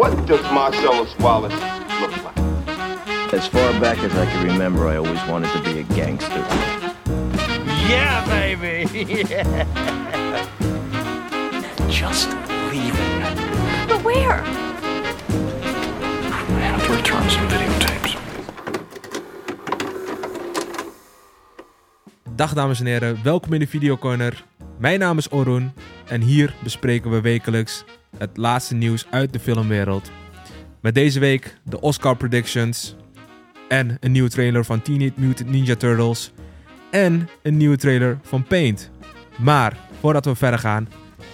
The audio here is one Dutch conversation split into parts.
What does Marcellus Wallace look like? As far back as I can remember, I always wanted to be a gangster. Yeah, baby! Just leaving. But where? I have to return some videotapes. Dag dames en heren, welkom in de Videocorner. Mijn naam is Orun en hier bespreken we wekelijks het laatste nieuws uit de filmwereld. Met deze week de Oscar predictions en een nieuwe trailer van Teenage Mutant Ninja Turtles en een nieuwe trailer van Paint. Maar voordat we verder gaan,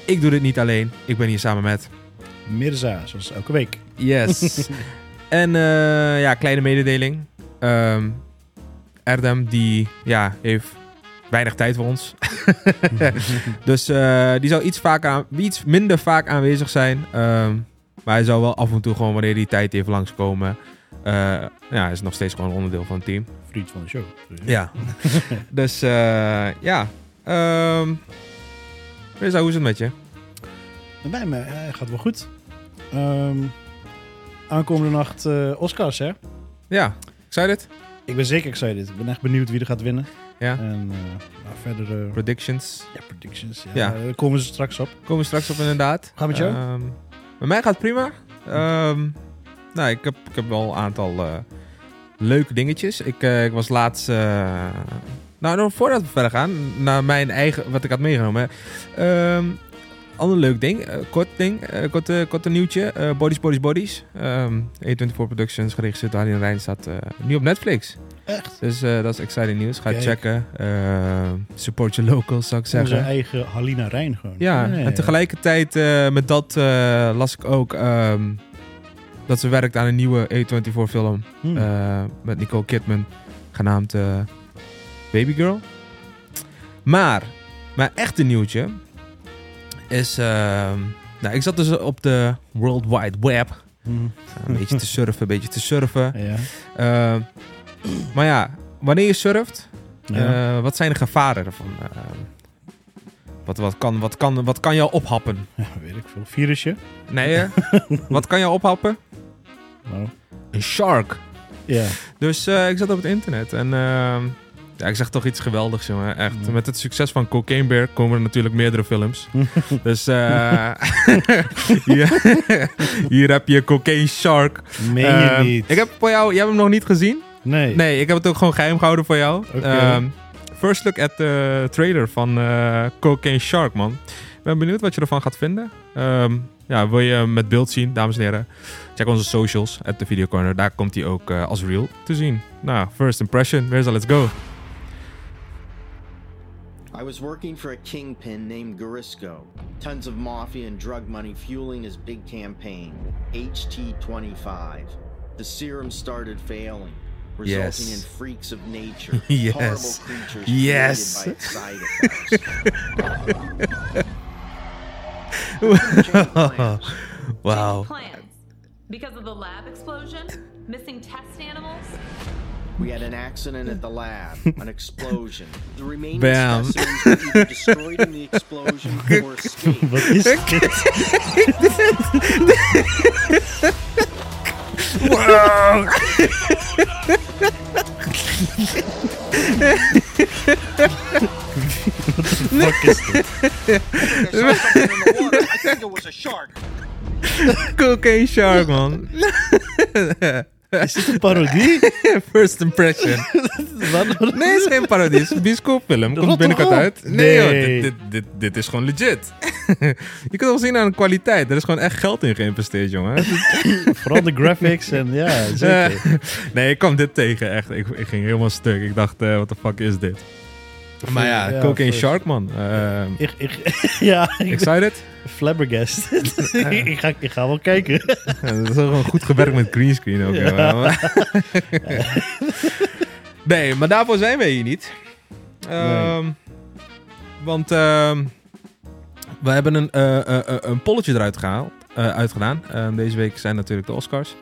ik doe dit niet alleen, ik ben hier samen met Mirza, zoals elke week. Yes. en eh, ja, kleine mededeling. Ehm Erdem, die ja, heeft weinig tijd voor ons. dus eh, die zal iets, vaker aan, iets minder vaak aanwezig zijn. Ehm, maar hij zal wel af en toe gewoon, wanneer hij tijd heeft, langskomen. Eh ja, hij is nog steeds gewoon onderdeel van het team. Vriend van de show. Ja. dus eh, ja. Ehm Mirza, hoe is het met je? Bij me eh, gaat wel goed. Ehm, aankomende nacht eh, Oscars, hè? Ja, excited? Ik ben zeker excited. Ik ben echt benieuwd wie er gaat winnen. Ja. En uh, nou, verder... eh, Predictions. ja, predictions. Ja, Ja. Daar komen ze straks op. Komen we straks op inderdaad. Gaat met jou? Ehm, met mij gaat het prima. Ehm, nou, ik heb, ik heb wel een aantal eh, leuke dingetjes. Ik, eh, ik was laatst... eh, nou, nog voordat we verder gaan, naar mijn eigen... Wat ik had meegenomen. Ehm ander leuk ding, eh, kort ding, eh, kort, eh, kort een nieuwtje. Eh, Bodies, Bodies, Bodies. Ehm A24 Productions, geregisseerd door Harry Rijn, staat eh, nu op Netflix. Echt? Dus eh, dat is exciting nieuws. Ga Kijk. checken. Eh, support je locals, zou ik Onze zeggen. eigen Halina Rijn gewoon. Ja, en tegelijkertijd eh, met dat las ik ook ehm, dat ze werkt aan een nieuwe A24 film Hm. eh, met Nicole Kidman, genaamd Baby Girl. Maar, mijn echte nieuwtje is, ehm, nou ik zat dus op de World Wide Web, Hm. een beetje te surfen, een beetje te surfen. Ja. Maar ja, wanneer je surft, Ja. eh, wat zijn de gevaren ervan? Eh, wat, wat, kan, wat, kan, wat kan jou ophappen? ja, weet ik veel. Virusje. Nee, hè? wat kan jou ophappen? Nou, Een shark. ja. Dus eh, ik zat op het internet en ehm, ja, ik zeg toch iets geweldigs, jongen. Echt. Ja. Met het succes van Cocaine Bear komen er natuurlijk meerdere films. dus eh, hier, hier heb je Cocaine Shark. Meen je Ehm, niet? Ik heb voor jou, jij hebt hem nog niet gezien? Nee. Nee, ik heb het ook gewoon geheim gehouden voor jou. Oké. Ehm, first look at the trailer van eh, Cocaine Shark, man. Ik ben benieuwd wat je ervan gaat vinden. Ehm, ja, wil je hem met beeld zien, dames en heren? Check onze socials, at the Video Corner. Daar komt hij ook eh, als reel te zien. Nou, first impression. Where's let's go. I was working for a kingpin named Garisco. Tons of mafia and drug money fueling his big campaign, HT25. The serum started failing, resulting Yes. in freaks of nature, Yes. horrible creatures Yes. created by its side effects. Plans. Wow. Plans. Because of the lab explosion? Missing test animals? We had an accident at the lab, an explosion. The remaining Bam. specimens were either destroyed in the explosion or escaped. Is dit? Is? I something in the water. I think it was a shark. Cocaine Shark, man. Is dit een parodie? first impression. Wat? Nee, het is geen een bioscoopfilm. Komt binnenkort uit. Nee, joh, dit, dit, dit, dit is gewoon legit. je kunt wel zien aan de kwaliteit. Er is gewoon echt geld in geïnvesteerd, jongen. Vooral de graphics en ja, zeker. Eh, nee, ik kwam dit tegen, echt. Ik, ik ging helemaal stuk. Ik dacht, eh what the fuck is dit? Maar ja, Ja, Cocaine. Shark, man. Eh, Ik, ik, ja, ik excited? flabbergast. ik, ga, ik ga wel kijken. Ja, dat is ook gewoon goed gewerkt met greenscreen ook. Ja. Nee, maar daarvoor zijn wij hier niet. Ehm, Want ehm, we hebben een, eh, een polletje eruit gehaald, eh, uitgedaan. Ehm, deze week zijn natuurlijk de Oscars.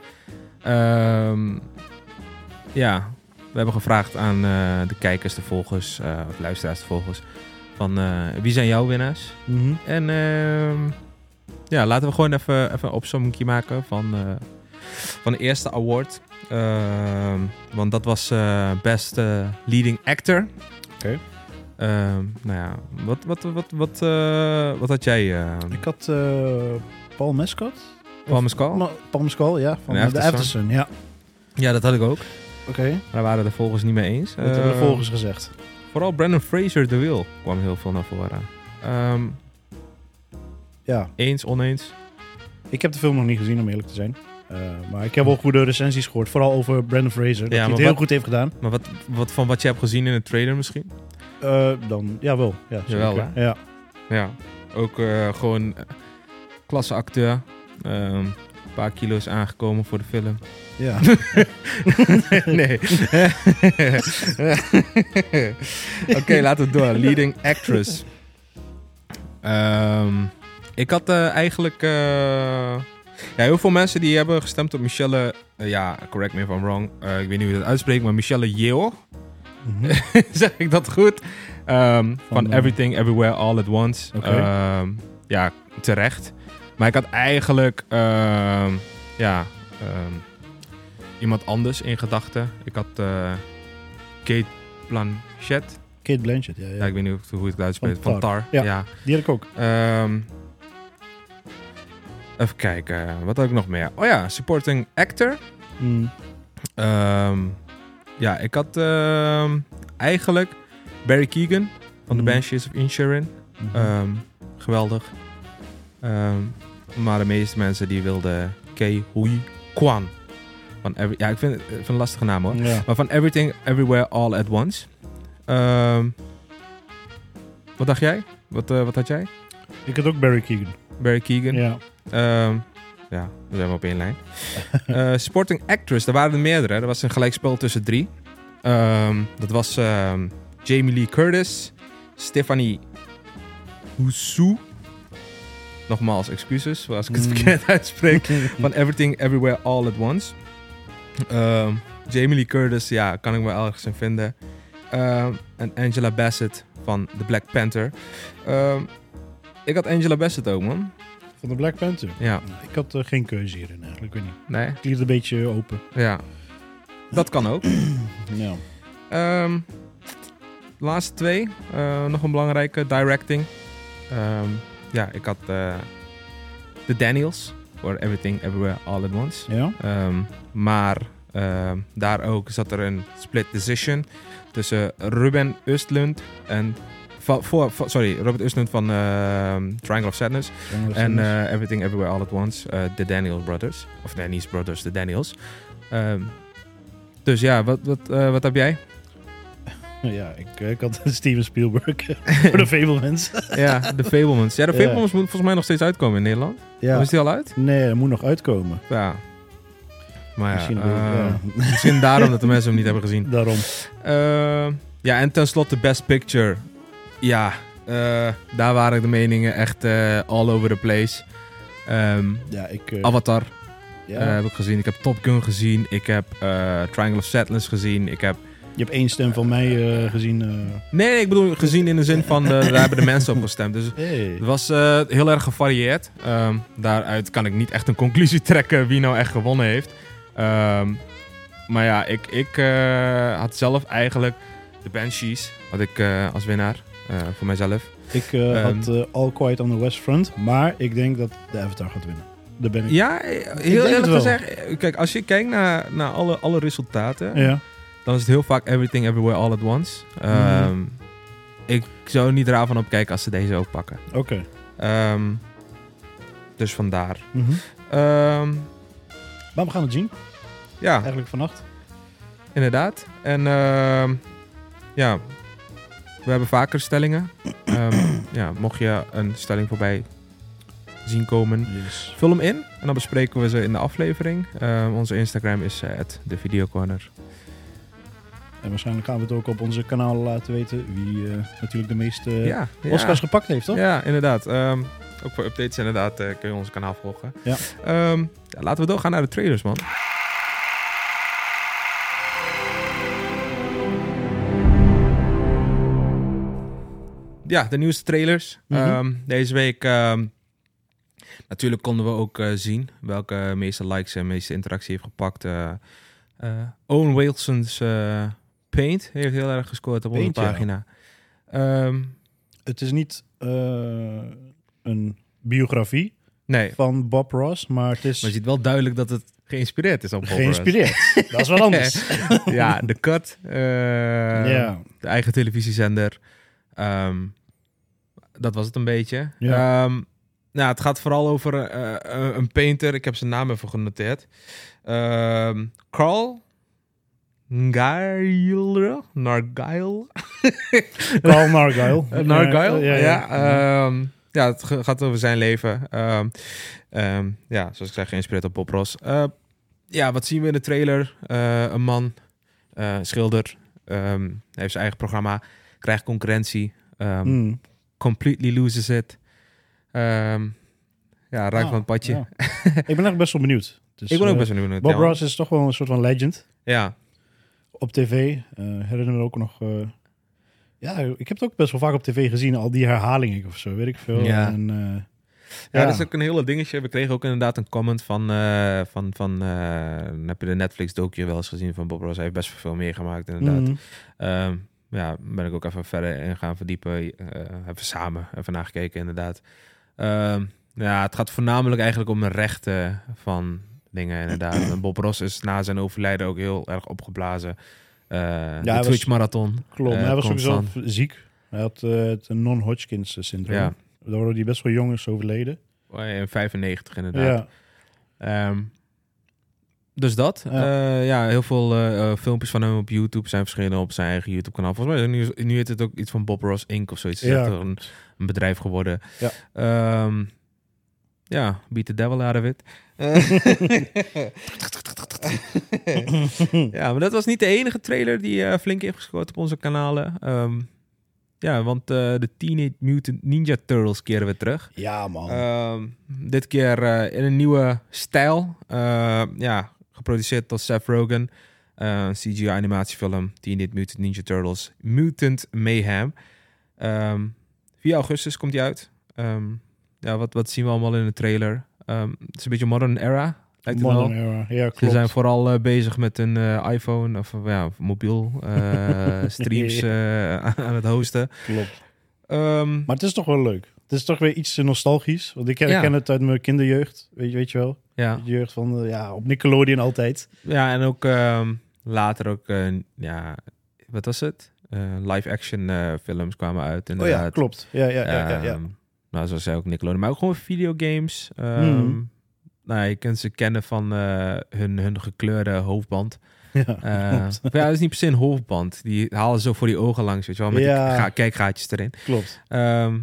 Ja, we hebben gevraagd aan de kijkers, de volgers, of luisteraars, de volgers. Van wie zijn jouw winnaars? Mhm. En ja, laten we gewoon even, even een opzomming maken van, van de eerste award. Ehm, want dat was eh Best eh, Leading Actor. Oké. Ehm, nou ja, wat, wat, wat, wat, eh, wat had jij? eh Ik had Paul Mescott. Paul Mescal? Paul Mescal, ja. Van de Aftersun. Aftersun, ja. Ja, dat had ik ook. Oké, Maar daar waren de volgers niet mee eens. wat hebben de Ehm, volgers gezegd? Vooral Brandon Fraser, de Will, kwam heel veel naar voren. Ehm, Ja, eens, oneens? ik heb de film nog niet gezien om eerlijk te zijn. Eh, maar ik heb wel goede recensies gehoord. Vooral over Brandon Fraser. Dat Ja, hij het heel wat- goed heeft gedaan. Maar wat, wat van wat je hebt gezien in de trailer misschien? Eh, dan, jawel. Ja, Jawel, hè? Ja. Ja, ook eh, gewoon klasse acteur. Ehm, een paar kilo's aangekomen voor de film. ja. nee. Oké, laten we door. Leading actress. Ehm, ik had eigenlijk... ja, heel veel mensen die hebben gestemd op Michelle... eh, ja, correct me if I'm wrong. Eh, ik weet niet hoe je dat uitspreekt, maar Michelle Yeoh. Mhm. zeg ik dat goed? Ehm, van eh, Everything, Everywhere, All at Once. Oké. Ehm, ja, terecht. Maar ik had eigenlijk ehm, ja, iemand anders in gedachten. Ik had Kate Blanchett. Kate Blanchett, ja. Ja. ja. ik weet niet hoe hoe ik het uitspreek. Van. Tar. Ja. Ja. Die had ik ook. Even kijken. Wat had ik nog meer? Oh ja, supporting actor. Mm. Ehm, ja, ik had ehm, eigenlijk Barry Keegan van de Mhm. Banshees of Inisherin. Mhm. Ehm, geweldig. Ehm, maar de meeste mensen die wilden Kei Hui Kwan. Van every, ja, ik vind, het- ik vind het een lastige naam hoor. ja. Maar van Everything, Everywhere, All at Once. Ehm, wat dacht jij? Wat, eh, wat had jij? Ik had ook Barry Keegan. Barry Keegan. Ja. Ehm, ja, we zijn op één lijn. Eh, supporting actress, daar waren er meerdere. Er was een gelijkspel tussen drie. Ehm, dat was ehm, Jamie Lee Curtis, Stephanie Houssou. Nogmaals, excuses als ik het Mm. verkeerd uitspreek. Van Everything, Everywhere, All at Once. Jamie Lee Curtis, ja, kan ik me ergens in vinden. En Angela Bassett van The Black Panther. Ik had Angela Bassett ook, man. Van de Black Panther. Ja, Ik had eh, geen keuze hierin eigenlijk. Ik weet niet. nee, Ik liet een beetje open. ja. Dat kan ook. Ja. Ehm, de laatste twee, eh, nog een belangrijke, directing. Ehm, ja, ik had eh The Daniels voor Everything, Everywhere, All at Once. Ja? Ehm, maar daar ook zat er een split decision tussen Ruben Östlund en... voor, sorry, Robert Östlund van ehm, Triangle of Sadness. En eh, Everything Everywhere All at Once, eh, The Daniels Brothers. Of Danny's Brothers, The Daniels. Ehm, dus ja, wat, wat, eh, wat heb jij? ja, ik, eh, ik had Steven Spielberg voor de Fablemans. ja, The Fablemans. Ja, de. Fablemans moet volgens mij nog steeds uitkomen in Nederland. ja. Of is die al uit? Nee, dat moet nog uitkomen. Ja. Maar ja, Misschien, eh, ja. misschien daarom dat de mensen hem niet hebben gezien. Daarom. Eh, ja, en tenslotte Best Picture. Ja, eh, daar waren de meningen echt eh, all over the place. Ehm, Ja, ik... eh, Avatar ja. heb ik gezien. Ik heb Top Gun gezien. Ik heb Triangle of Sadness gezien. Ik heb... je hebt één stem van mij gezien. Nee, nee, ik bedoel gezien in de zin van... daar hebben de mensen op gestemd. Dus Hey. Het was heel erg gevarieerd. Ehm, daaruit kan ik niet echt een conclusie trekken wie nou echt gewonnen heeft. Ehm, maar ja, ik, ik had zelf eigenlijk de Banshees had ik, als winnaar voor mijzelf. Ik eh, Ehm. had eh, All Quiet on the West Front, maar ik denk dat de Avatar gaat winnen. Daar ben ik. Ja, eh, heel eerlijk gezegd. eh, Kijk, als je kijkt naar, naar alle, alle resultaten, Ja. dan is het heel vaak Everything Everywhere All at Once. Ehm, Mhm. Ik zou niet raar van opkijken als ze deze ook pakken. Oké. Ehm, dus vandaar. Mhm. Ehm, Maar we gaan het zien, ja, eigenlijk vannacht. Inderdaad. En ehm, ja, we hebben vaker stellingen. Ehm, ja, mocht je een stelling voorbij zien komen, Yes. vul hem in. En dan bespreken we ze in de aflevering. Ehm, onze Instagram is uh, de videocorner. En waarschijnlijk gaan we het ook op onze kanalen laten weten wie eh, natuurlijk de meeste ja, ja. Oscars gepakt heeft, toch? Ja, inderdaad. Ehm, ook voor updates inderdaad eh, kun je ons kanaal volgen. Ja. Ja, laten we doorgaan naar de trailers, man. Ja, de nieuwste trailers. Mhm. Ehm, deze week ehm, Natuurlijk konden we ook eh, zien welke meeste likes en meeste interactie heeft gepakt. Eh eh, Owen Wilson's Paint heeft heel erg gescoord op onze ja. pagina. Ehm, Het is niet een biografie nee, van Bob Ross, maar het is maar je ziet wel duidelijk dat het geïnspireerd is op Bob Ross. geïnspireerd. Dat is wat anders. ja, de cut. De eigen televisiezender. Ehm, dat was het een beetje. Ja. Ehm, nou, het gaat vooral over eh, eh, een painter. Ik heb zijn naam even genoteerd. Ehm Carl Nargile. Nargile. Carl Nargile. Nargile, Ja, ja. ja, ja, het gaat over zijn leven. Ja, zoals ik zei, geïnspireerd op Bob Ross. Ja, wat zien we in de trailer? Eh, een man, eh, schilder, hij heeft zijn eigen programma, krijgt concurrentie, Mm. completely loses it. Ehm, ja, raakt Ah, van het padje. ja. Ik ben echt best wel benieuwd. Dus, ik ben ook eh, best wel benieuwd. Bob ja. Ross is toch wel een soort van legend Ja, op tv. Eh herinner me ook nog... eh, ja, ik heb het ook best wel vaak op tv gezien. Al die herhalingen of zo, weet ik veel. Ja. En, Ja, Ja. dat is ook een hele dingetje. We kregen ook inderdaad een comment van... van, van heb je de Netflix-docu wel eens gezien van Bob Ross. Hij heeft best wel veel meegemaakt, inderdaad. mm. Ehm, ja, ben ik ook even verder in gaan verdiepen. eh even samen even nagekeken, inderdaad. Ehm, ja, het gaat voornamelijk eigenlijk om de rechten van dingen, inderdaad. En Bob Ross is na zijn overlijden ook heel erg opgeblazen. Eh hij de Twitch-marathon. Klopt, eh, hij was constant. sowieso ziek. Hij had het non-Hodgkins syndroom. Ja. Waardoor hij best wel jong is overleden. Oh, In 95, inderdaad. Ja. Ehm, dus dat. Ja. Ja, ja heel veel eh, eh, filmpjes van hem op YouTube zijn verschenen op zijn eigen YouTube-kanaal. Volgens mij nu, nu heet het ook iets van Bob Ross Inc. of zoiets. Het is Ja. echt een, een bedrijf geworden. Ja. Ehm, ja, beat the devil out of it. Eh, ja, maar dat was niet de enige trailer die eh, flink heeft gescoord op onze kanalen. Ehm, ja, want eh, de Teenage Mutant Ninja Turtles keren we terug. Ja, man. Ehm, dit keer eh, in een nieuwe stijl. Eh, ja, geproduceerd door Seth Rogen. Eh, CGI-animatiefilm Teenage Mutant Ninja Turtles Mutant Mayhem. Ehm 4 augustus komt die uit. Ehm, ja, wat, wat zien we allemaal in de trailer? Ehm, het is een beetje modern era. Lijkt Modern era. Ja, Ze klopt. zijn vooral eh, bezig met een eh, iPhone of ja, mobiel streams aan het hosten. klopt. Maar het is toch wel leuk. Het is toch weer iets nostalgisch. Want ik ken, Ja. ken het uit mijn kinderjeugd. Weet je, weet je wel? ja. De jeugd van, eh, ja, op Nickelodeon altijd. Ja, en ook ehm, later ook, eh, ja, wat was het? Eh, live-action films kwamen uit, Oh ja, klopt. Ja, ja, ja. ja, ja. Ehm, nou, zoals zei ook Nickelodeon, maar ook gewoon videogames. Ehm Mhm. Nou, je kunt ze kennen van hun, hun gekleurde hoofdband. Ja, klopt. ja, dat is niet per se een hoofdband. Die halen zo voor die ogen langs, weet je wel, met Ja. die ga- kijkgaatjes erin. klopt. Ehm,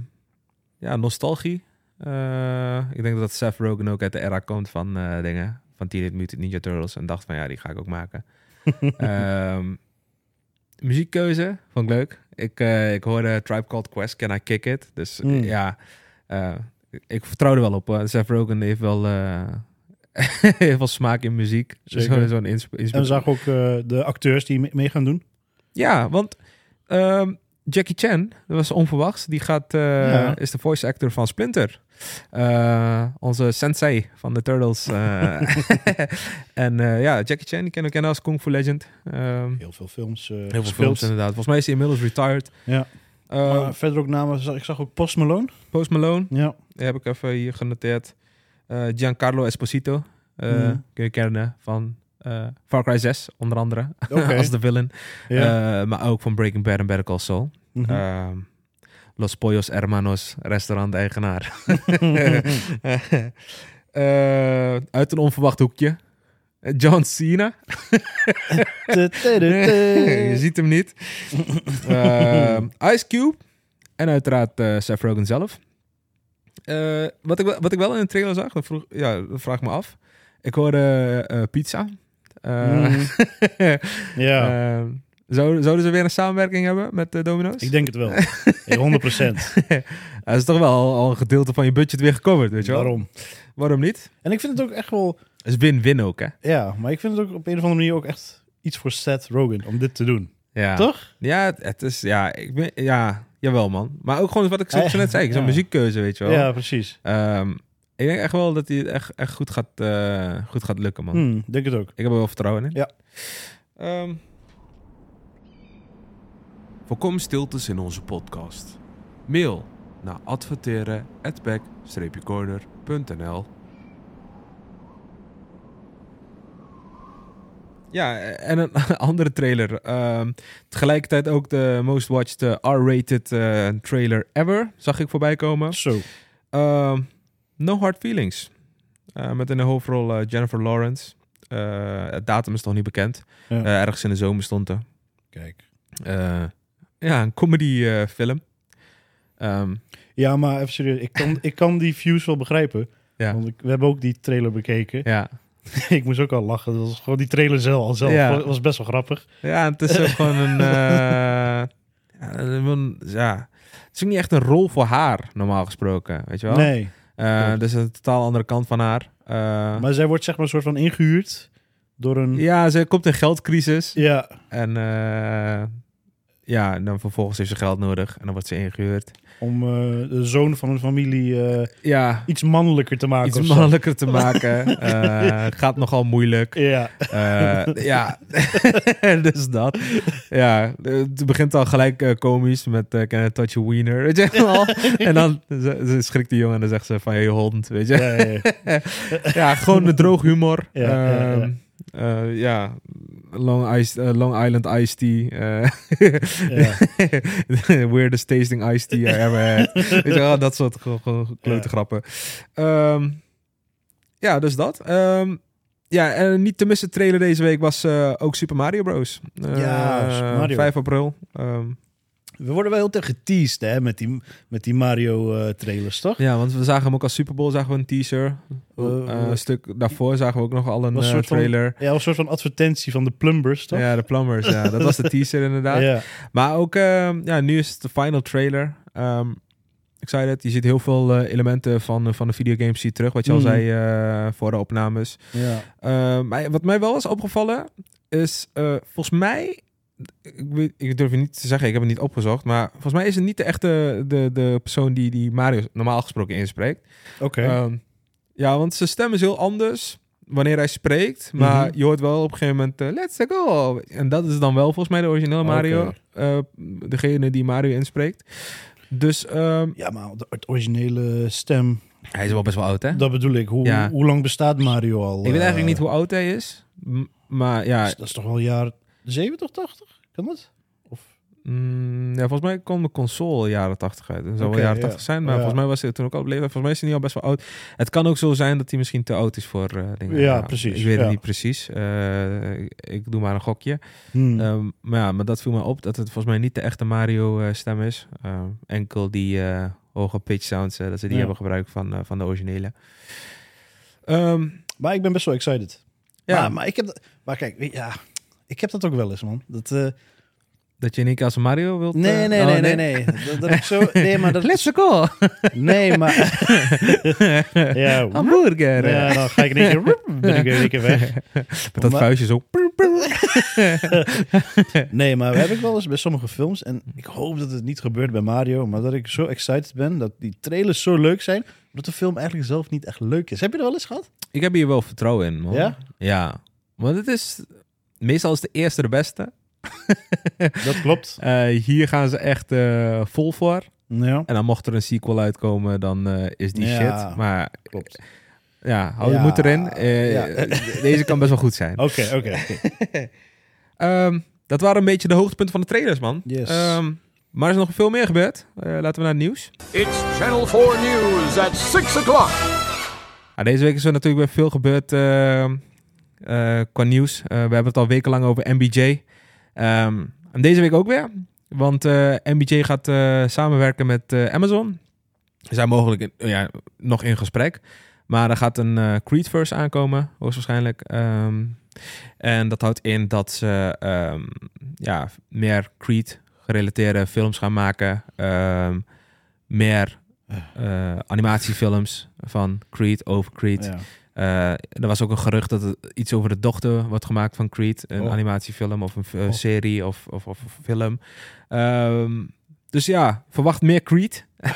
ja, nostalgie. Eh, ik denk dat Seth Rogen ook uit de era komt van eh, dingen. Van Teenage Mutant Ninja Turtles. En dacht van ja, die ga ik ook maken. Ehm, muziekkeuze vond ik leuk. Ik, eh, ik hoorde Tribe Called Quest, Can I Kick It? Dus Mm. ja, ik vertrouw er wel op. hoor. Seth Rogen heeft wel, heeft wel smaak in muziek. Zeker. zo'n insp- En we zagen ook de acteurs die mee, mee gaan doen. Ja, want ehm, Jackie Chan, dat was onverwachts, die gaat, eh, Ja. is de voice actor van Splinter. Eh, onze sensei van de Turtles. eh. en eh, ja, Jackie Chan, die kennen we kennen als Kung Fu Legend. Ehm, Heel veel films eh heel veel gespeeld. films inderdaad. Volgens mij is hij inmiddels retired. Ja. Ehm, maar verder ook namen. Ik zag ook Post Malone. Post Malone, Ja. die heb ik even hier genoteerd. Eh, Giancarlo Esposito, eh, Mhm. kun je kennen van eh, Far Cry 6, onder andere. Als de villain. Eh, maar ook van Breaking Bad en Better Call Saul. Mhm. Ehm, Los Pollos Hermanos, restaurant-eigenaar. Eh, uit een onverwacht hoekje. John Cena. Je ziet hem niet. Ehm, Ice Cube. En uiteraard eh, Seth Rogen zelf. Wat, ik, wel- wat ik wel in de trailer zag, dat, vroeg, ja, dat vraag ik me af. Ik hoorde pizza. Eh, ja, ehm, zouden, zouden ze weer een samenwerking hebben met de Domino's? ik denk het wel. Hey, 100%. Dat is toch wel al, al een gedeelte van je budget weer gecoverd, weet je wel? Waarom? Waarom niet? En ik vind het ook echt wel... Is win-win ook, hè? Ja, maar ik vind het ook op een of andere manier ook echt iets voor Seth Rogen om dit te doen. Ja. Toch? Ja, het, is... Ja, ik ben... Ja, jawel, man. Maar ook gewoon wat ik zo, net zei. Zo'n muziekkeuze, weet je wel. Ja, precies. Ehm, Ik denk echt wel dat hij het echt, echt goed, gaat, eh, goed gaat lukken, man. Hmm, denk het ook. Ik heb er wel vertrouwen in. Ja. Ehm, Voorkom stiltes in onze podcast. Mail naar adverteren@back-corner.nl. ja, en een andere trailer. Ehm, tegelijkertijd ook de most watched eh, R-rated eh, trailer ever. Zag ik voorbij komen. Zo. No Hard Feelings. Eh, met in de hoofdrol eh, Jennifer Lawrence. Eh, het datum is nog niet bekend. Ja. Ergens in de zomer stond er. Kijk. Ja, een comedy film. Ehm, Ja, maar even serieus. Ik kan, ik kan die views wel begrijpen. ja. Want ik, we hebben ook die trailer bekeken. Ja. ik moest ook al lachen. Dat was gewoon die trailer zelf al zelf. Ja. was best wel grappig. ja, het is ook gewoon een... ja, ja, het is ook niet echt een rol voor haar, normaal gesproken. Weet je wel? Nee. Klopt. dus een totaal andere kant van haar. Eh, Maar zij wordt zeg maar een soort van ingehuurd door een... ja, ze komt in geldcrisis. Ja. En eh, ja, en dan vervolgens heeft ze geld nodig. En dan wordt ze ingehuurd. Om eh, de zoon van een familie eh, Ja, iets mannelijker te maken. iets mannelijker te maken. Eh, gaat nogal moeilijk. Ja. Ja, dus dat. Ja, het begint al gelijk komisch met uh, Can I touch your wiener, weet je wel. en dan schrikt die jongen en dan zegt ze van, je hond, weet je. Ja, ja, ja. ja, gewoon de droog humor. Ja, ja, ja. Eh, ja, Long, Ice, eh, Long Island Iced Tea. eh, weirdest tasting iced tea I ever had. Weet je wel, dat soort klote Ja. grappen. Ehm, ja, dus dat. Ehm, ja, en niet te missen trailer deze week was ook Super Mario Bros. Ja, Super Mario. 5 april. Ehm, We worden wel heel tegen geteased hè, met die, met die Mario-trailers, toch? ja, want we zagen hem ook als Super Bowl, zagen we een teaser. Eh, Eh, een stuk daarvoor zagen we ook nog al een een eh, soort van- trailer. Ja, een soort van advertentie van de plumbers, toch? Ja, de Plumbers, ja. Dat was de teaser inderdaad. Ja. Maar ook, ehm, ja, nu is het de final trailer. Ehm, ik zei het, je ziet heel veel eh, elementen van, van de videogames je terug. Wat je al Mhm. zei eh, voor de opnames. ja. Ehm, maar wat mij wel is opgevallen, is eh, volgens mij... Ik, weet, ik durf je niet te zeggen, ik heb het niet opgezocht. Maar volgens mij is het niet de echte de, de persoon die, die Mario normaal gesproken inspreekt. Oké. Ja, want zijn stem is heel anders wanneer hij spreekt. Maar Mhm. je hoort wel op een gegeven moment, eh, let's go. En dat is dan wel volgens mij de originele Mario. Eh, degene die Mario inspreekt. Dus ehm, Ja, maar de- het originele stem, hij is wel best wel oud, hè? dat bedoel ik. Hoe, Ja. hoe lang bestaat Mario al? ik weet eigenlijk eh, niet hoe oud hij is. Maar ja, Dat is, dat is toch wel jaar 70, 80? Kan dat? Mm, ja, volgens mij kwam de console jaren 80 uit. Dat zou wel jaren ja. 80 zijn, maar Ja. volgens mij was hij toen ook al op leeftijd. Volgens mij is hij nu al best wel oud. Het kan ook zo zijn dat hij misschien te oud is voor eh, dingen. Ja, precies, Ik weet het niet precies. Eh, ik doe maar een gokje. Hmm. Ehm, maar ja, maar dat viel me op dat het volgens mij niet de echte Mario-stem is. Ehm, enkel die eh, hoge pitch sounds, eh, dat ze die hebben gebruikt van, eh, van de originele. Ehm, Maar ik ben best wel excited. ja, Maar, maar, ik heb maar kijk, ja, ik heb dat ook wel eens, man. Dat, eh, dat je in één keer als een Mario wilt... nee, eh, nee, oh, nee, nee, nee. Dat, dat ik zo, nee, maar dat, Let's go! nee, maar, ja, Hamburger! ja, dan ga ik in één keer, ben ik weer één keer weg. Met dat Maar- vuistje zo... Nee, maar we hebben wel eens bij sommige films, en ik hoop dat het niet gebeurt bij Mario, maar dat ik zo excited ben dat die trailers zo leuk zijn, dat de film eigenlijk zelf niet echt leuk is. Heb je er wel eens gehad? Ik heb hier wel vertrouwen in, man. Ja? Ja. Want het is... Meestal is de eerste de beste. Dat klopt. Eh, hier gaan ze echt eh, vol voor. Ja, En dan mocht er een sequel uitkomen, dan eh, is die Ja. shit. Maar klopt. ja, hou je Ja, moed erin. Eh, ja. Deze kan best wel goed zijn. Oké, oké. Ehm, dat waren een beetje de hoogtepunten van de trailers, man. Yes. Ehm, maar er is nog veel meer gebeurd. Laten we naar het nieuws. It's Channel 4 News at 6 o'clock. Ah, deze week is er natuurlijk weer veel gebeurd eh, eh, qua nieuws. Eh, we hebben het al wekenlang over MBJ. Ehm, en deze week ook weer. Want eh, MBJ gaat eh, samenwerken met eh, Amazon. Ze zijn mogelijk ja, nog in gesprek. Maar er gaat een eh Creedverse aankomen, hoogstwaarschijnlijk. Ehm, en dat houdt in dat ze ehm, ja, meer Creed-gerelateerde films gaan maken. Meer animatiefilms van Creed over Creed. Ja. Eh, er was ook een gerucht dat er iets over de dochter wordt gemaakt van Creed. Een Oh. animatiefilm of een eh, Oh. serie of, of, of, film. Ehm, dus ja, verwacht meer Creed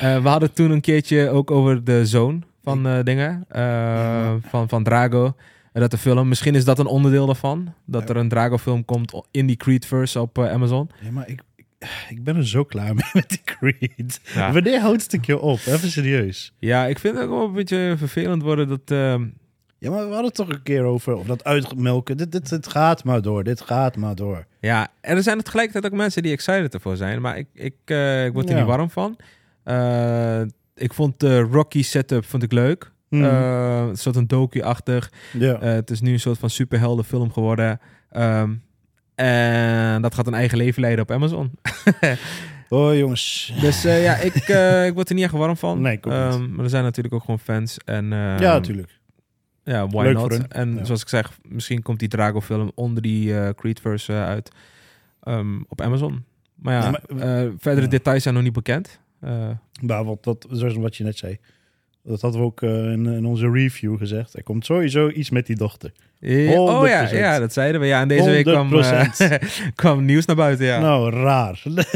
Eh, we hadden toen een keertje ook over de zoon van dingen. van, van Drago. En dat de film, misschien is dat een onderdeel daarvan. Dat er een Drago-film komt in die Creedverse op Amazon. Ja, maar ik, ik, ben er zo klaar mee met die Creed. Ja. Wanneer houdt het een keer op? Even serieus. Ja, ik vind het ook wel een beetje vervelend worden dat. ehm, Ja, maar we hadden het toch een keer over of dat uitmelken. Dit, dit, dit gaat maar door. Dit gaat maar door. ja, en er zijn tegelijkertijd ook mensen die excited ervoor zijn. Maar ik, ik, eh, ik word er Ja. niet warm van. Eh, ik vond de Rocky setup vond ik leuk. Eh, een soort een docu-achtig. Ja. Het is nu een soort van superheldenfilm geworden. Ehm, en dat gaat een eigen leven leiden op Amazon. oh jongens. Dus eh, ja, ik, eh, ik word er niet echt warm van. Nee. Ehm, maar er zijn natuurlijk ook gewoon fans. En, ehm, ja, natuurlijk. Ja, why Leuk not? En Ja. zoals ik zeg, misschien komt die Drago-film onder die eh, Creedverse uit ehm, op Amazon. Maar ja, maar- verdere ja. details zijn nog niet bekend. Maar wat, wat, zoals wat je net zei. Dat hadden we ook eh, in, in onze review gezegd. Er komt sowieso iets met die dochter. ja, oh ja, 100%. ja, dat zeiden we. Ja, en deze week kwam, eh, 100%. kwam nieuws naar buiten. Ja. Nou, raar.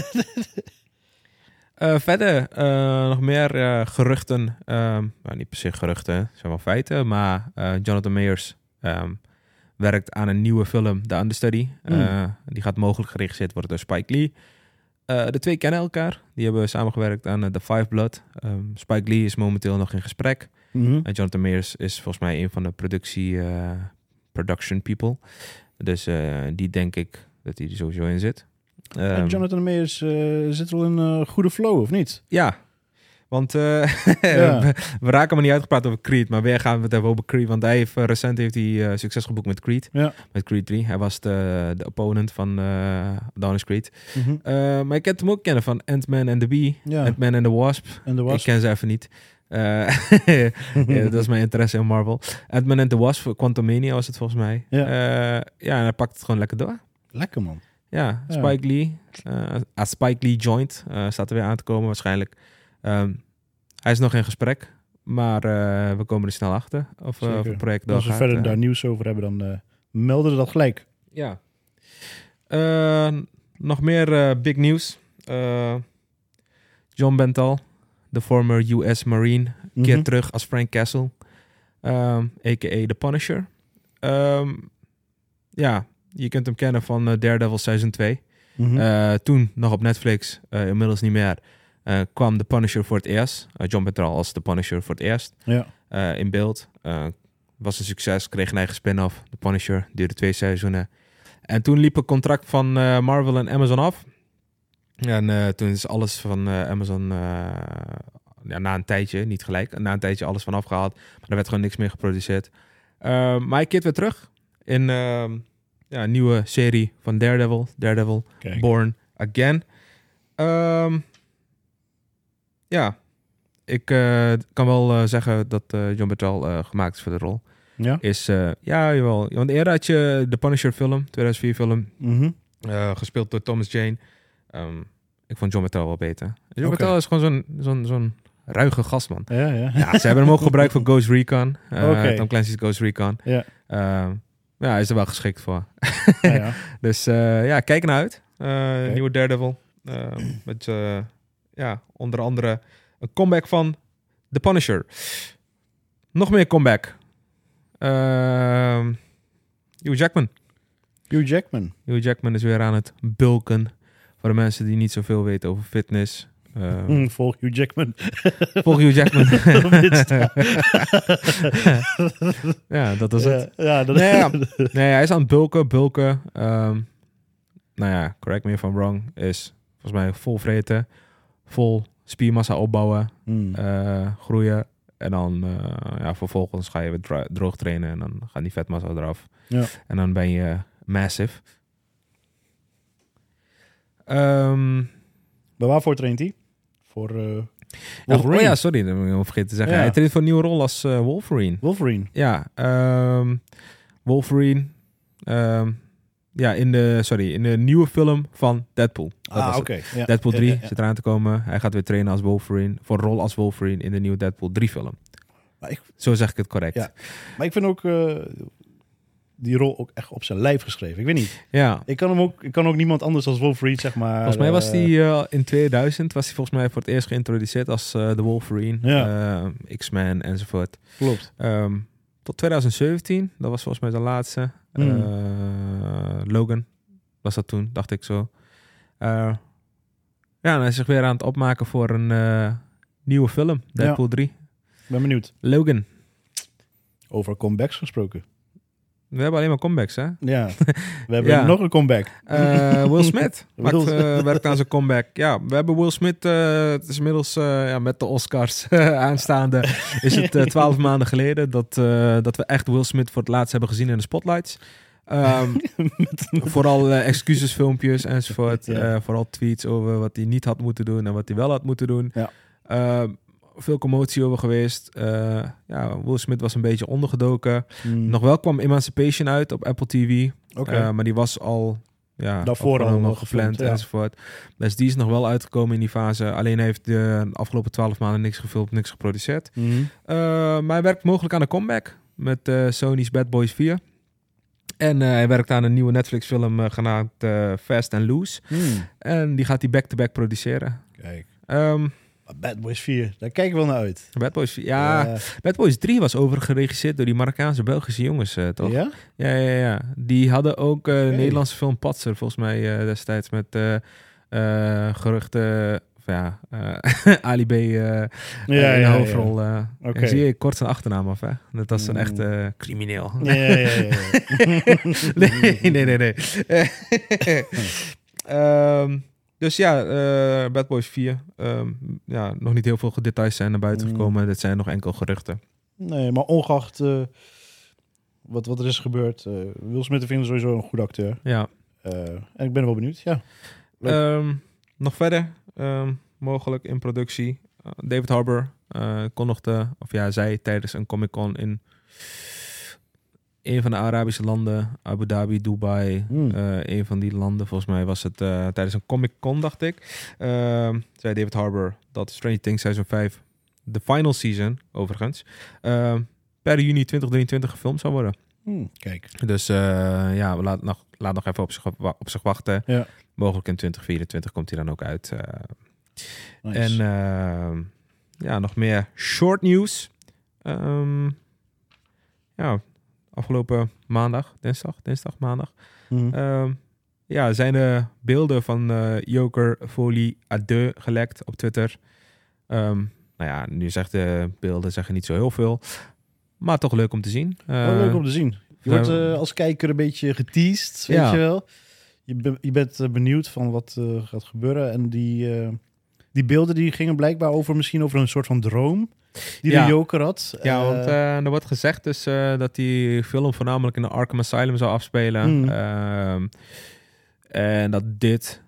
Eh, verder, eh, nog meer eh, geruchten. Ehm, nou, niet per se geruchten, het zijn wel feiten. Maar eh, Jonathan Mayers ehm, werkt aan een nieuwe film, The Understudy. Eh, die gaat mogelijk geregisseerd worden door Spike Lee. Eh, de twee kennen elkaar. Die hebben samengewerkt aan eh, The Five Blood. Ehm, Spike Lee is momenteel nog in gesprek. Mhm. En Jonathan Mayers is volgens mij een van de productie, eh, production people. Dus die denk ik dat hij er sowieso in zit. En Ehm, Jonathan eh, zit wel in een goede flow, of niet? ja, want eh, Ja. we, we raken maar niet uitgepraat over Creed, maar weer gaan we het even over Creed. Want hij heeft, eh, recent heeft hij eh, succes geboekt met Creed, Ja. met Creed 3. Hij was de, de opponent van uh, Adonis Creed. Mhm. Maar ik heb hem ook kennen van Ant-Man and the Bee, Ja. Ant-Man and the Wasp. De Ik ken ze even niet. Ja, dat is mijn interesse in Marvel. Ant-Man and the Wasp, Quantumania was het volgens mij. Ja. Ja, en hij pakt het gewoon lekker door. Lekker man. Ja. Spike Lee. Spike Lee joint staat er weer aan te komen waarschijnlijk. Ehm, hij is nog in gesprek, maar eh, we komen er snel achter of, het project Als we verder eh. daar nieuws over hebben, dan melden we dat gelijk. Ja. Eh, nog meer big nieuws. John Bental, de former US Marine, keert Mhm. terug als Frank Castle, ehm, a.k.a. The Punisher. Ehm, ja, je kunt hem kennen van Daredevil Season 2. Mhm. Toen nog op Netflix, inmiddels niet meer, eh, kwam The Punisher voor het eerst. Eh, John Bental als The Punisher voor het eerst ja. eh, in beeld. Was een succes, kreeg een eigen spin-off. The Punisher duurde twee seizoenen. En toen liep het contract van Marvel en Amazon af. En toen is alles van Amazon ja, na een tijdje, niet gelijk, na een tijdje alles van afgehaald. Maar er werd gewoon niks meer geproduceerd. Maar hij keert weer terug in ja, een nieuwe serie van Daredevil. Daredevil Kijk. Born Again. Ehm, ja, ik eh, kan wel eh, zeggen dat eh, John Bertal gemaakt is voor de rol. Ja. Is, ja, jawel. Want eerder had je de Punisher film, 2004 film, Mhm. gespeeld door Thomas Jane. Ehm, ik vond John Bertal wel beter. John. Bertal is gewoon zo'n zo'n zo'n ruige gastman. Ja, ja. Ja, ze hebben hem ook gebruikt voor Ghost Recon. Oké. Tom Clancy's Ghost Recon. Ja. Ehm, ja, hij is er wel geschikt voor. Ja, ja. Dus ja, kijk naar uit. Nieuwe Daredevil. Eh, met ja, onder andere een comeback van The Punisher. Nog meer comeback. Ehm Hugh Jackman. Hugh Jackman. Hugh Jackman is weer aan het bulken. Voor de mensen die niet zoveel weten over fitness. Mm, volg Hugh Jackman. Volg Hugh Jackman. Ja, dat is ja, het. Ja, dat Nee, ja. Nee, hij is aan het bulken, bulken. Ehm, nou ja, correct me if I'm wrong. Is volgens mij vol vreten, vol spiermassa opbouwen, Mm. eh, groeien. En dan eh, ja, vervolgens ga je weer dro- droog trainen en dan gaat die vetmassa eraf. Ja. En dan ben je massive. Ehm, Maar waarvoor traint hij? Voor oh, Wolverine. oh ja, sorry, dat heb ik vergeten te zeggen. Ja. Hij treedt voor een nieuwe rol als Wolverine. Wolverine. Ja, ehm, Wolverine. ehm, ja, in de, sorry, in de nieuwe film van Deadpool. Dat Ah, oké. Ja. Deadpool Ja, 3 ja, ja. zit eraan te komen. Hij gaat weer trainen als Wolverine. Voor een rol als Wolverine in de nieuwe Deadpool 3 film. Maar ik, Zo zeg ik het correct. Ja. maar ik vind ook... eh, die rol ook echt op zijn lijf geschreven. Ik weet niet. Ja. Ik kan hem ook, ik kan ook niemand anders als Wolverine, zeg maar. Volgens mij was eh, die eh, in 2000 was hij volgens mij voor het eerst geïntroduceerd als de Wolverine, Ja. X-Men enzovoort. Klopt. Ehm, tot 2017, dat was volgens mij de laatste. Mm. Logan was dat toen, dacht ik zo. Eh, ja, en hij is zich weer aan het opmaken voor een eh, nieuwe film, Deadpool 3. Ik ben benieuwd. Logan. Over comebacks gesproken. We hebben alleen maar comebacks, hè? Ja. We hebben Ja. nog een comeback. Eh, Will Smith maakt, werkt aan zijn comeback. Ja, we hebben Will Smith. het is inmiddels ja, met de Oscars aanstaande. Is het twaalf maanden geleden dat, dat we echt Will Smith voor het laatst hebben gezien in de spotlights. Ehm, vooral eh, excusesfilmpjes enzovoort. Ja. Eh, vooral tweets over wat hij niet had moeten doen en wat hij wel had moeten doen. Ja. Ehm, veel commotie over geweest. Eh, ja, Will Smith was een beetje ondergedoken. Mm. Nog wel kwam Emancipation uit op Apple TV. Eh, maar die was al ja, Daarvoor al nog gepland ja. enzovoort. Dus die is nog wel uitgekomen in die fase. Alleen heeft de afgelopen twaalf maanden niks gefilmd, niks geproduceerd. Eh, maar hij werkt mogelijk aan een comeback met Sony's Bad Boys 4. En eh, hij werkt aan een nieuwe Netflix film eh, genaamd eh, Fast and Loose. Mm. En die gaat hij back-to-back produceren. Kijk. Ehm, Bad Boys 4, daar kijk ik wel naar uit. Bad Boys 4, ja, Bad Boys 3 was overigens geregiseerd door die Marokkaanse Belgische jongens, toch? ja? Ja, ja, ja. Die hadden ook Oké. Nederlandse film Patser, volgens mij destijds met geruchten. Of ja, eh, Ali B. eh, Ja, in hoofdrol. eh. Oké. En zie je kort zijn achternaam af, hè? Dat was een Mm. echte crimineel. Ja, ja. nee, nee, nee, nee. Ehm, dus ja, Bad Boys 4. Ehm, ja, nog niet heel veel details zijn naar buiten Mm. gekomen. Dit zijn nog enkel geruchten. Nee, maar ongeacht wat, wat er is gebeurd, Will Smith vind ik sowieso een goede acteur. Ja. En ik ben wel benieuwd, ja. Ehm, nog verder, ehm, mogelijk in productie. Eh, David Harbour eh, kondigde, of ja, zei tijdens een Comic Con in een van de Arabische landen, Abu Dhabi, Dubai, Hmm. eh, een van die landen. Volgens mij was het tijdens een Comic Con, dacht ik. Ehm, zei David Harbour dat Stranger Things Season 5, de final season, overigens, ehm, per juni 2023 gefilmd zou worden. Hm, kijk. Dus eh, ja, we laat nog, laat nog even op zich, op zich wachten. Ja. Mogelijk in 2024 komt hij dan ook uit. eh. Nice. En eh, ja, nog meer short nieuws. Ehm, ja, afgelopen maandag, dinsdag, dinsdag, maandag. Mhm. Ehm, ja, zijn de beelden van eh, Joker Folie à deux gelekt op Twitter. Ehm, nou ja, nu zegt de beelden zeggen niet zo heel veel. Maar toch leuk om te zien. Wel Eh, leuk om te zien. Je ja. wordt eh, als kijker een beetje geteased, weet Ja. je wel. Je, be- je bent eh, benieuwd van wat gaat gebeuren. En die, die beelden die gingen blijkbaar over misschien over een soort van droom die Ja. de Joker had. Ja, want er wordt gezegd dus dat die film voornamelijk in de Arkham Asylum zou afspelen. Hmm. Ehm, en dat dit...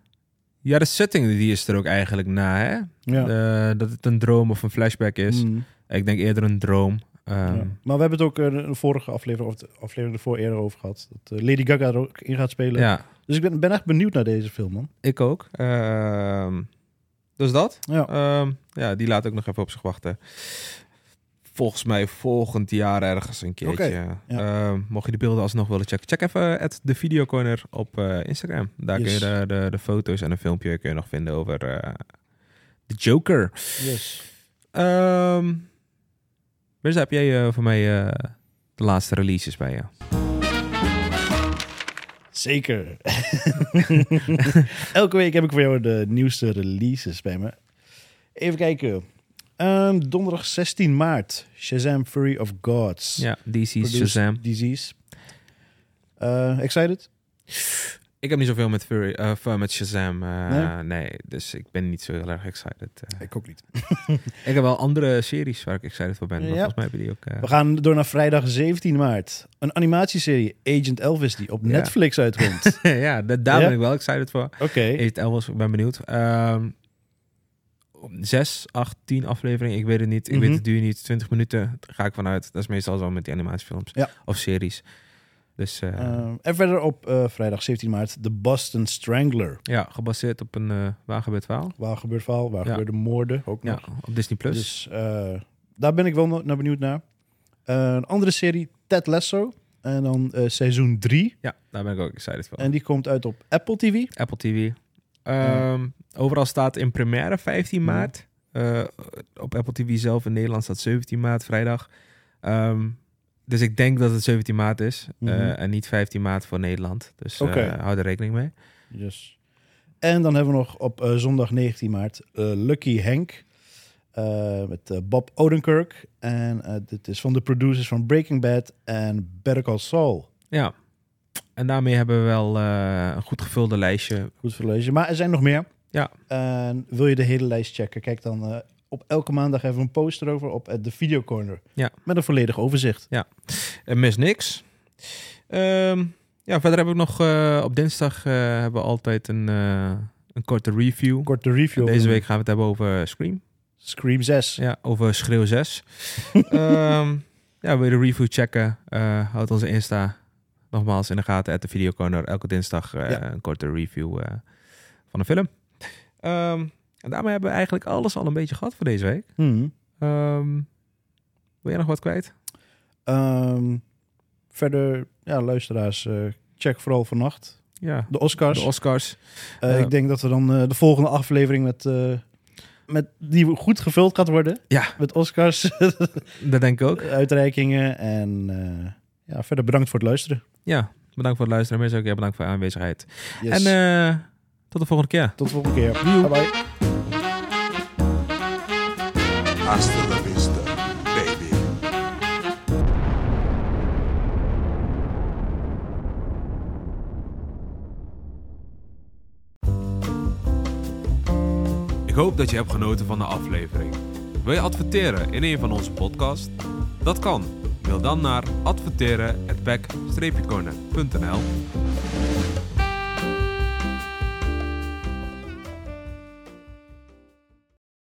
Ja, de setting die is er ook eigenlijk na, hè? ja. Dat het een droom of een flashback is. Mm, Ik denk eerder een droom. Ehm, ja. Maar we hebben het ook eh, de vorige aflevering, of de aflevering ervoor eerder over gehad. Dat eh, Lady Gaga er ook in gaat spelen. ja, Dus ik ben, ben echt benieuwd naar deze film, man. ik ook. Ehm, dus dat. Ja. Ehm, ja, die laat ook nog even op zich wachten. Volgens mij volgend jaar ergens een keertje. Ja. Ehm, mocht je de beelden alsnog willen checken, check even at de Video Corner op eh, Instagram. Daar kun je de, de, de foto's en een filmpje kun je nog vinden over eh, de Joker. Yes. Ehm dus heb jij eh, voor mij eh, de laatste releases bij je? Zeker. Elke week heb ik voor jou de nieuwste releases bij me. Even kijken. Ehm, donderdag 16 maart. Shazam Fury of Gods. Ja, DC's Shazam. Disease. Eh, excited? Ik heb niet zoveel met, Fury, eh, of, met Shazam. eh, Nee? nee? dus ik ben niet zo heel erg excited. eh. Ik ook niet. ik heb wel andere series waar ik excited voor ben. Maar Ja. volgens mij hebben die ook... We gaan door naar vrijdag 17 maart. Een animatieserie, Agent Elvis, die op Ja. Netflix uitkomt. ja, da- daar Ja? ben ik wel excited voor. Oké. Eet Elvis, ik ben benieuwd. Ehm, zes, acht, tien afleveringen, ik weet het niet. Ik Mhm. weet het duur niet. 20 minuten daar ga ik vanuit. Dat is meestal zo met die animatiefilms. Ja. Of series. Dus eh, Ehm, en verder op eh, vrijdag 17 maart de Boston Strangler. ja, gebaseerd op een uh, waargebeurd verhaal. Waar gebeurt verhaal, waar Ja. gebeurde moorden ook Ja, nog. op Disney+. Plus. Dus eh, daar ben ik wel naar benieuwd naar. Eh, een andere serie, Ted Lasso. En dan eh, seizoen 3. Ja, daar ben ik ook excited voor. En die komt uit op Apple TV. Apple TV. Ehm, Overal staat in première 15 Ja. maart. Eh, op Apple TV zelf in Nederland staat 17 maart, vrijdag. Ehm, dus ik denk dat het 17 maart is. eh, Mhm. en niet 15 maart voor Nederland. Dus eh, Oké. hou er rekening mee. Yes. En dan hebben we nog op eh, zondag 19 maart eh, Lucky Hank. eh, met eh, Bob Odenkirk. En eh, dit is van de producers van Breaking Bad en Better Call Saul. Ja. En daarmee hebben we wel eh, een goed gevulde lijstje. Goed verlezen. Maar er zijn nog meer. Ja. En wil je de hele lijst checken? Kijk dan eh, op elke maandag even een post erover op eh, de Video Corner. Ja. Met een volledig overzicht. En mis niks. Ehm, ja, verder heb ik nog eh, op dinsdag eh, hebben we altijd een, een korte review. Korte review. Deze week gaan we het hebben over Scream. Scream 6. Ja, over Schreeuw 6. Ehm, ja, wil je de review checken? houd onze Insta nogmaals in de gaten. At de Video Corner. Elke dinsdag Ja. een korte review van de film. Ehm, en daarmee hebben we eigenlijk alles al een beetje gehad voor deze week. Hmm. Ehm, wil jij nog wat kwijt? Ehm, verder, ja, luisteraars, eh, check vooral vannacht Ja, de Oscars. de Oscars. Eh, ik denk dat we dan eh, de volgende aflevering met, met die goed gevuld gaat worden. Ja. Met Oscars, Dat denk ik ook. uitreikingen en ja, verder bedankt voor het luisteren. Ja, bedankt voor het luisteren. Mensen ook, ja, bedankt voor je aanwezigheid. Yes. En tot de volgende keer. Tot de volgende keer. Bye bye. Baby. Ik hoop dat je hebt genoten van de aflevering. Wil je adverteren in een van onze podcasts? Dat kan. Mail dan naar adverteren@back-corner.nl